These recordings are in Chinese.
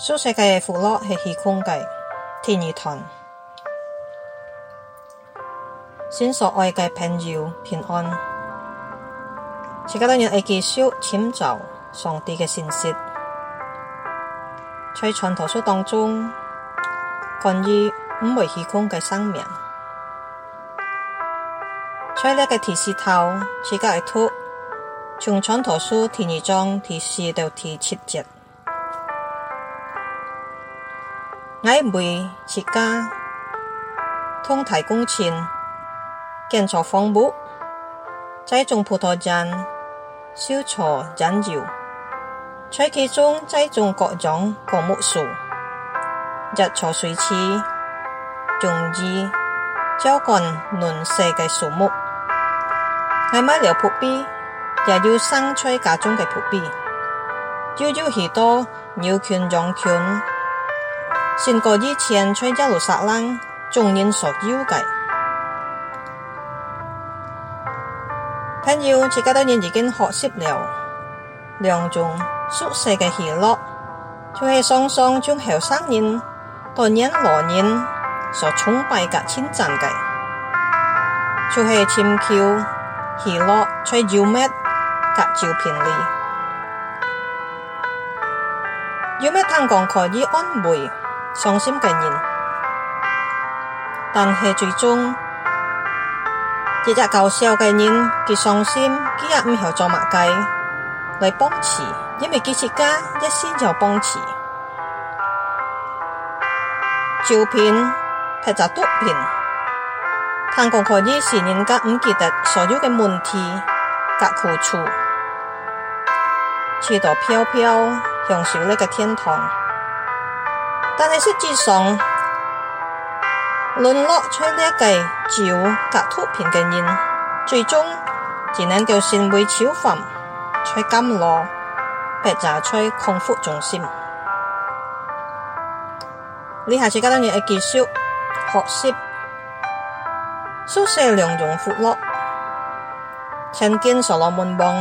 苏轼嘅系《弗系虚空界天二坛，先所爱嘅平遥平安，自家多人会接收、浅造上帝嘅信息，在创托书当中关于五位虚空嘅生命，在呢个提示头，自家系读从创托书第二章提示到第七节。矮妹次家通大工程，建造房屋，栽种葡萄园，修造燃油，在其中栽种各种果木树，日锄水池，种植浇灌润色的树木。我买条蒲皮，也要生出家中的蒲皮，要要许多牛群、羊群。先过以前，吹耶路撒冷，众人所妖计。朋友，这家多年已经学习了两种熟悉嘅娱乐，就系双双将后生人、多人、老人所崇拜嘅亲赞嘅，就系寻求娱乐在优美嘅照片里，有咩谈讲可以安慰？伤心嘅人，但系最终一只搞笑嘅人嘅伤心，佢阿唔系做物嘅，来帮持，因为佢作家一心就帮持。照片拍得多片，他讲可以是人家唔记得所有嘅问题、嘅苦处，吹到飘飘，享受呢个天堂。但系实际上，沦落出呢一计照格脱贫嘅人，最终只能够成为朝坟，在金锣白扎在康复中心。你还是觉得要继续学习，书舍两种辅乐，曾经所罗门帮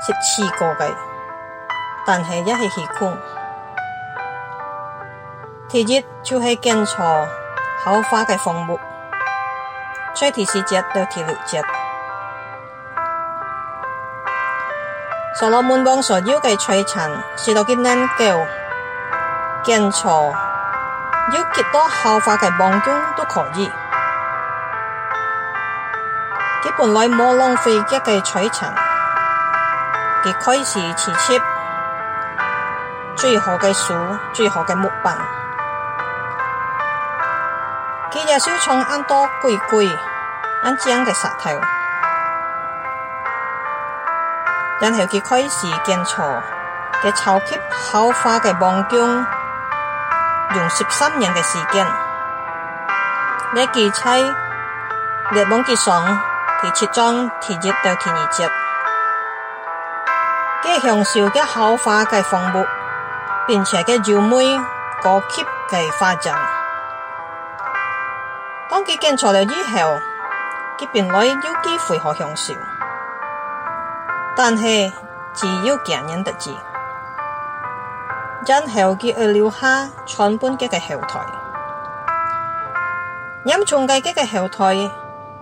识字过嘅，但系一系虚空。第一就是检查头发的分布，最第四节到第六节。所罗门王所要的财产，是到今年叫检查有几多头发的毛孔都可以。基本来冇浪费一个财产，佢开始持切最好的书、最好的木板。野生虫按多归归，按这样的石头，然后佮开始建造佮超级豪华嘅忙宫，用十三年嘅时间，呢几期，热门剧上第七章，第二到第二集，佮享受嘅豪华嘅房屋，并且嘅优美高级嘅发展。佢见错了以后，佢本来有机会好享受，但系只有强人得志，然后佢为了他全本佢个后台，咁从佢嘅嘅后台，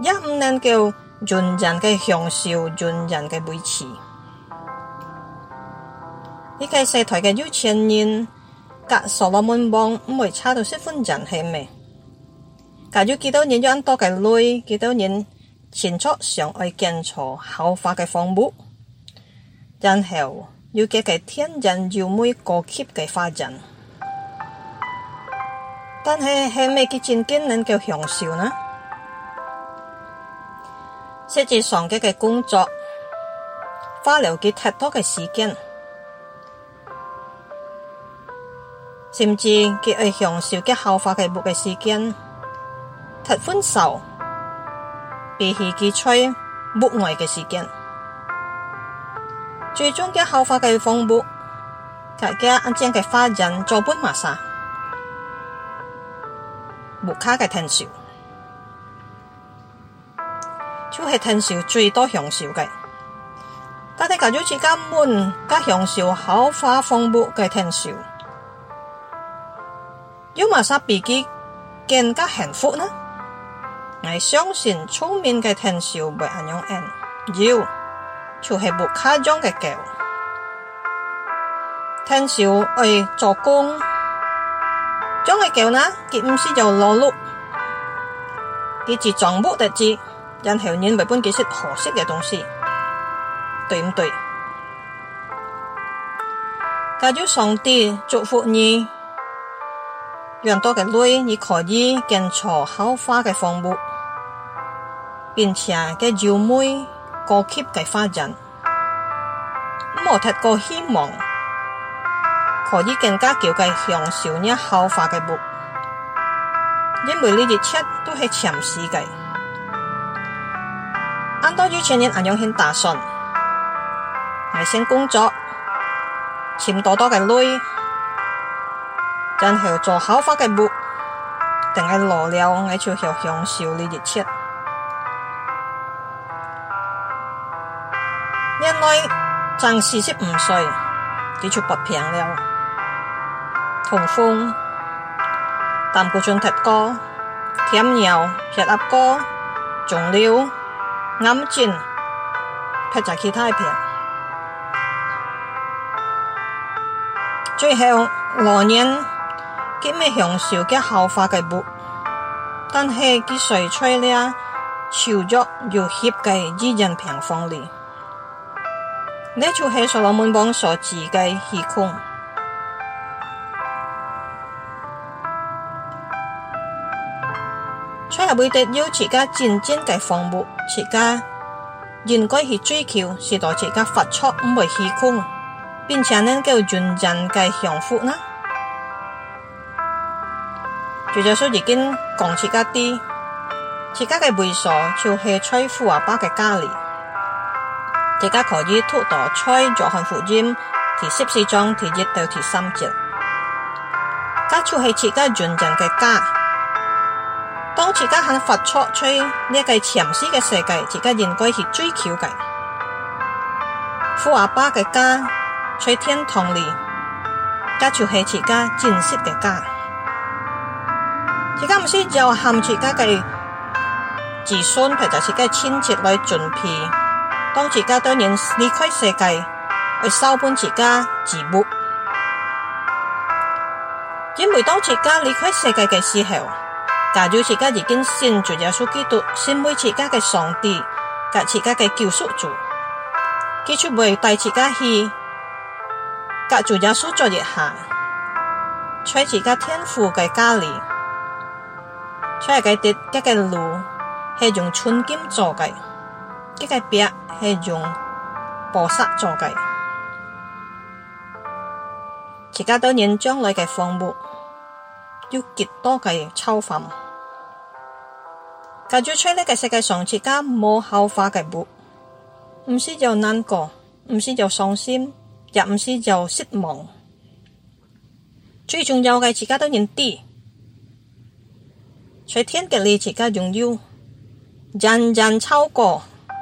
也唔能够容人佢享受，容人佢维持。呢嘅社台嘅有钱人，隔十万门帮唔会差到十分人系咩？假如几多人有咁多嘅镭？几多人前出上爱建造豪华嘅房屋，然后要佢嘅天然优美高级嘅发展，但系系咩嘅前景能够享受呢？实际上嘅嘅工作花了佢太多嘅时间，甚至佢去享受嘅豪华嘅屋嘅时间。拆分手，比起佢吹木外嘅时间，最终嘅后发嘅房屋大家一啲嘅发展做本马晒，木卡嘅天寿，就系天寿最多享受嘅，家底够住自家门，加享受豪华房屋嘅天寿，有马晒比基更加幸福呢？爱相信出面嘅天少不阿用眼，有就系不卡张嘅狗。天少爱做工，种嘅狗呢？佢唔是就劳碌，佢只撞木得字，然后人会必几识合适嘅东西，对唔对？介就上帝祝福你，让多嘅女，你可以建座好花嘅房屋。并且嘅草莓高级嘅发展，咁我太过希望可以更加叫嘅享受呢豪华嘅物，因为呢一切都是暂时嘅。按到以前人阿样先打算，先工作，赚多多嘅钱，然后做豪华嘅物，等下老了，我就去享受呢一切。暂时十唔岁，几就不平了。痛风、但不准踢歌、添油吃鸭歌、种柳、眼镜，踢在其他平。最后罗人，佢咩享受嘅豪华嘅物，但系佢睡吹了，潮着要协嘅一人平房里。那就是说，门王所自己虚空。出入辈子要自己真正的房屋，自己应该去追求是在自己发出不会虚空，并且能够纯正的幸福呢？就在说，自己讲自己滴，自己的背说就是在富阿爸的家里。这家可以托到吹做幸福音，从十四章到一到十三节，家就系自家真正嘅家。当自家肯付出，吹呢一个前思嘅世界，自家应该去追求嘅。富阿爸嘅家在天堂里，家就系自家真实嘅家。自家唔需要含自家嘅子孙，或者自家亲戚来准备。当自家当人离开世界去收本自家字幕。因为当自家离开世界嘅时候，如自家已经信主耶稣基督、信为自家嘅上帝、隔自家嘅救赎主，佢就会带自家去隔主耶稣作一下，在自家天父嘅家里，在佢哋嘅路系用寸金做嘅。这个壁是用薄砂做的。自家当然将来嘅房屋要极多嘅抽粉，但要出呢个世界上自家冇后花嘅屋，唔是就难过，唔是就伤心，亦唔是就失望，最重要嘅自家当然啲，在天嘅利自家拥有，人人超过。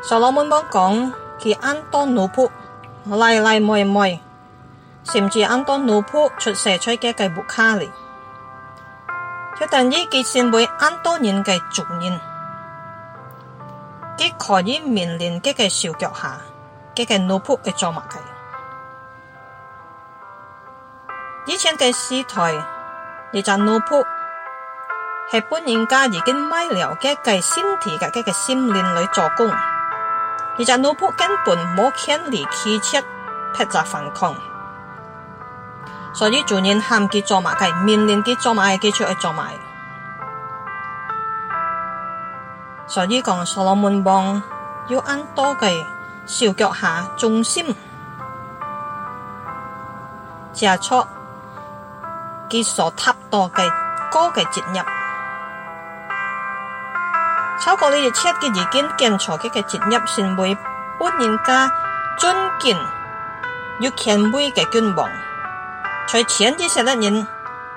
所罗门邦讲，其安多奴仆来来，m o 甚至安多奴仆出射，吹给计木卡里，确定伊计是被安多人嘅主人，伊可以命令伊个手脚下，伊个奴仆嘅做物计？以前嘅时代，伊就奴仆系搬运家已经买了，计计身体嘅嘅心灵女做工。一只脑部根本冇潜力输出拍杂反抗，所以主人喊佢做埋佢，命令佢做埋嘅就去做埋。所以讲所罗门王要按多嘅小脚下重心，写出佢所塔到嘅高嘅进入。超过你哋七嘅已见，建错嘅嘅职业成为不人家尊敬，又权威嘅君王，在前几十的人，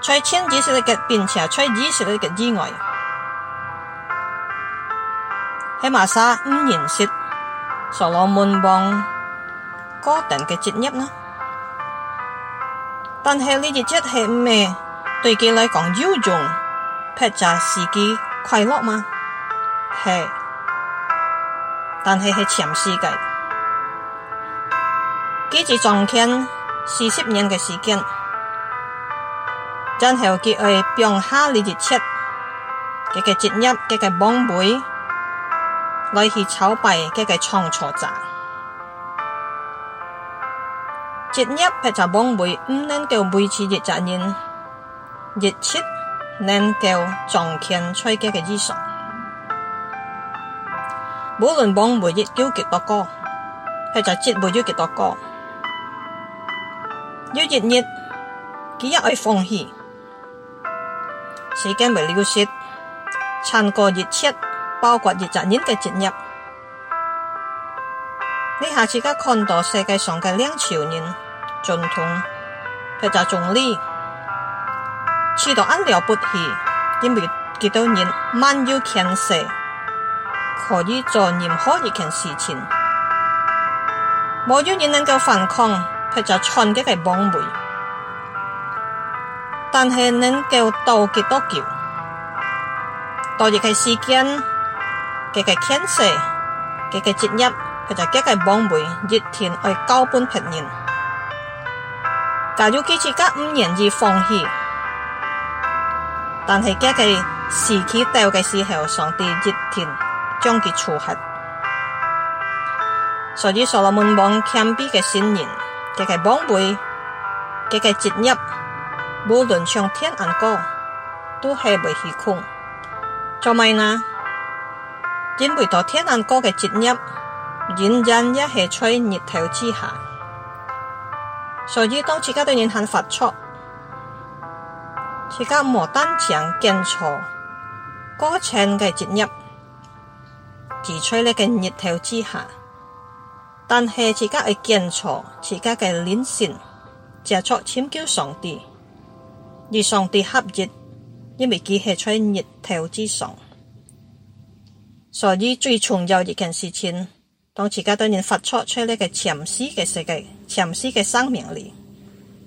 在几十上嘅并且在十上嘅之外，喺马莎五认识所罗门王嗰等嘅职业呢？但系呢只嘢系咩？对佢嚟讲有用，撇杂是己快乐吗？是，但是系前世界，几只从前四十年嘅时间，然后佢会放下你日出，佢嘅职业，佢嘅网媒，来去炒币，佢嘅创作站，职业或者网媒唔能够每次日杂人，日出能够赚钱出嘅嘅以上。无论帮每日纠极多高，还是节日极多高，有日日，佢一爱放弃，时间未了说，穿过日出，包括日载人嘅节日。你下次去看到世界上嘅两朝人，总统，或者总理，起到安了不起，因为许多人漫有强势。可以做任何一件事情，没有人能够反抗，它就全给它绑住。但是能够倒几多久，倒一长时间，这个天涉，这个职业，它就这个绑住，一天爱交半别人。假如自己家不愿意放弃，但是这个时期倒这时候，上帝一天。将其处决。所以，所罗门王谦卑嘅信言，佢系违背，佢嘅职业，无论上天还高，都下袂去空。做咪呢？因为在天安高嘅职业，仍然一系在热头之下。所以，当自家对银行发怵，自家无胆强坚守过程嘅职业。自出呢个热头之下，但系自家去检查自家嘅灵性，交错请求上帝，而上帝合悦，因为佢系出热头之上，所以最重要一件事情，当自家对然发出出嚟嘅潜丝嘅世界、潜丝嘅生命力，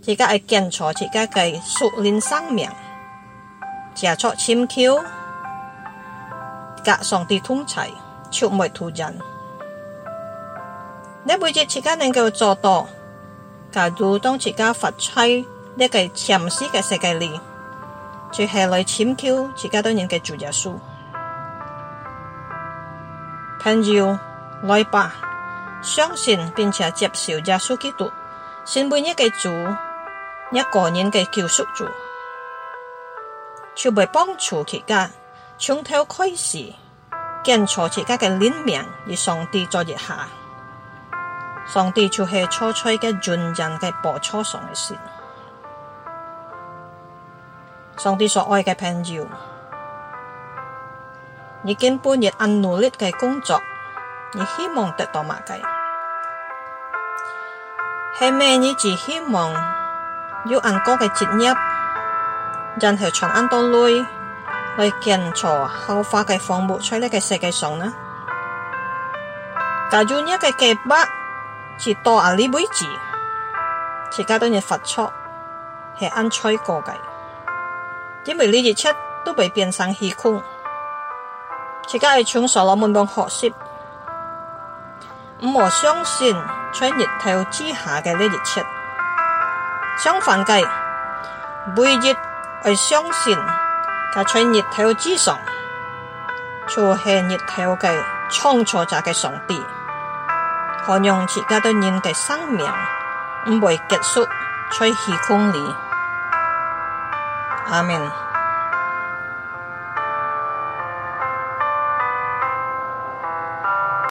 自家去检查自家嘅修炼生命，交错请求，甲上帝通齐。绝唔系途人，你每能够做到？假如当企业发妻喺个现实嘅世界里，就系来拯救企业家人嘅主耶稣。朋友，来吧，相信并且接受耶稣基督，先每一个人嘅救赎做，就会帮助企业从头开始。惊错自己嘅脸面，而上帝作业下，上帝就系初初嘅尊人嘅步错上嘅事。上帝所爱嘅朋友，你根本亦按努力嘅工作，你希望得到乜嘅？系咩？你只希望有按哥嘅职业，人后长安到累。去检查后发嘅放不出来个世界上呢？假如一个计划是多阿里位置，是家都嘢发错，系按吹过嘅，因为呢一切都被变成虚空。自家系从所罗门帮学习，唔好相信在日头之下嘅呢一切。相反计，每日系相信。他喺熱透之上，就係熱透嘅創造者嘅上帝，可用自家嘅人嘅生命唔會結束喺虛空裏。阿明。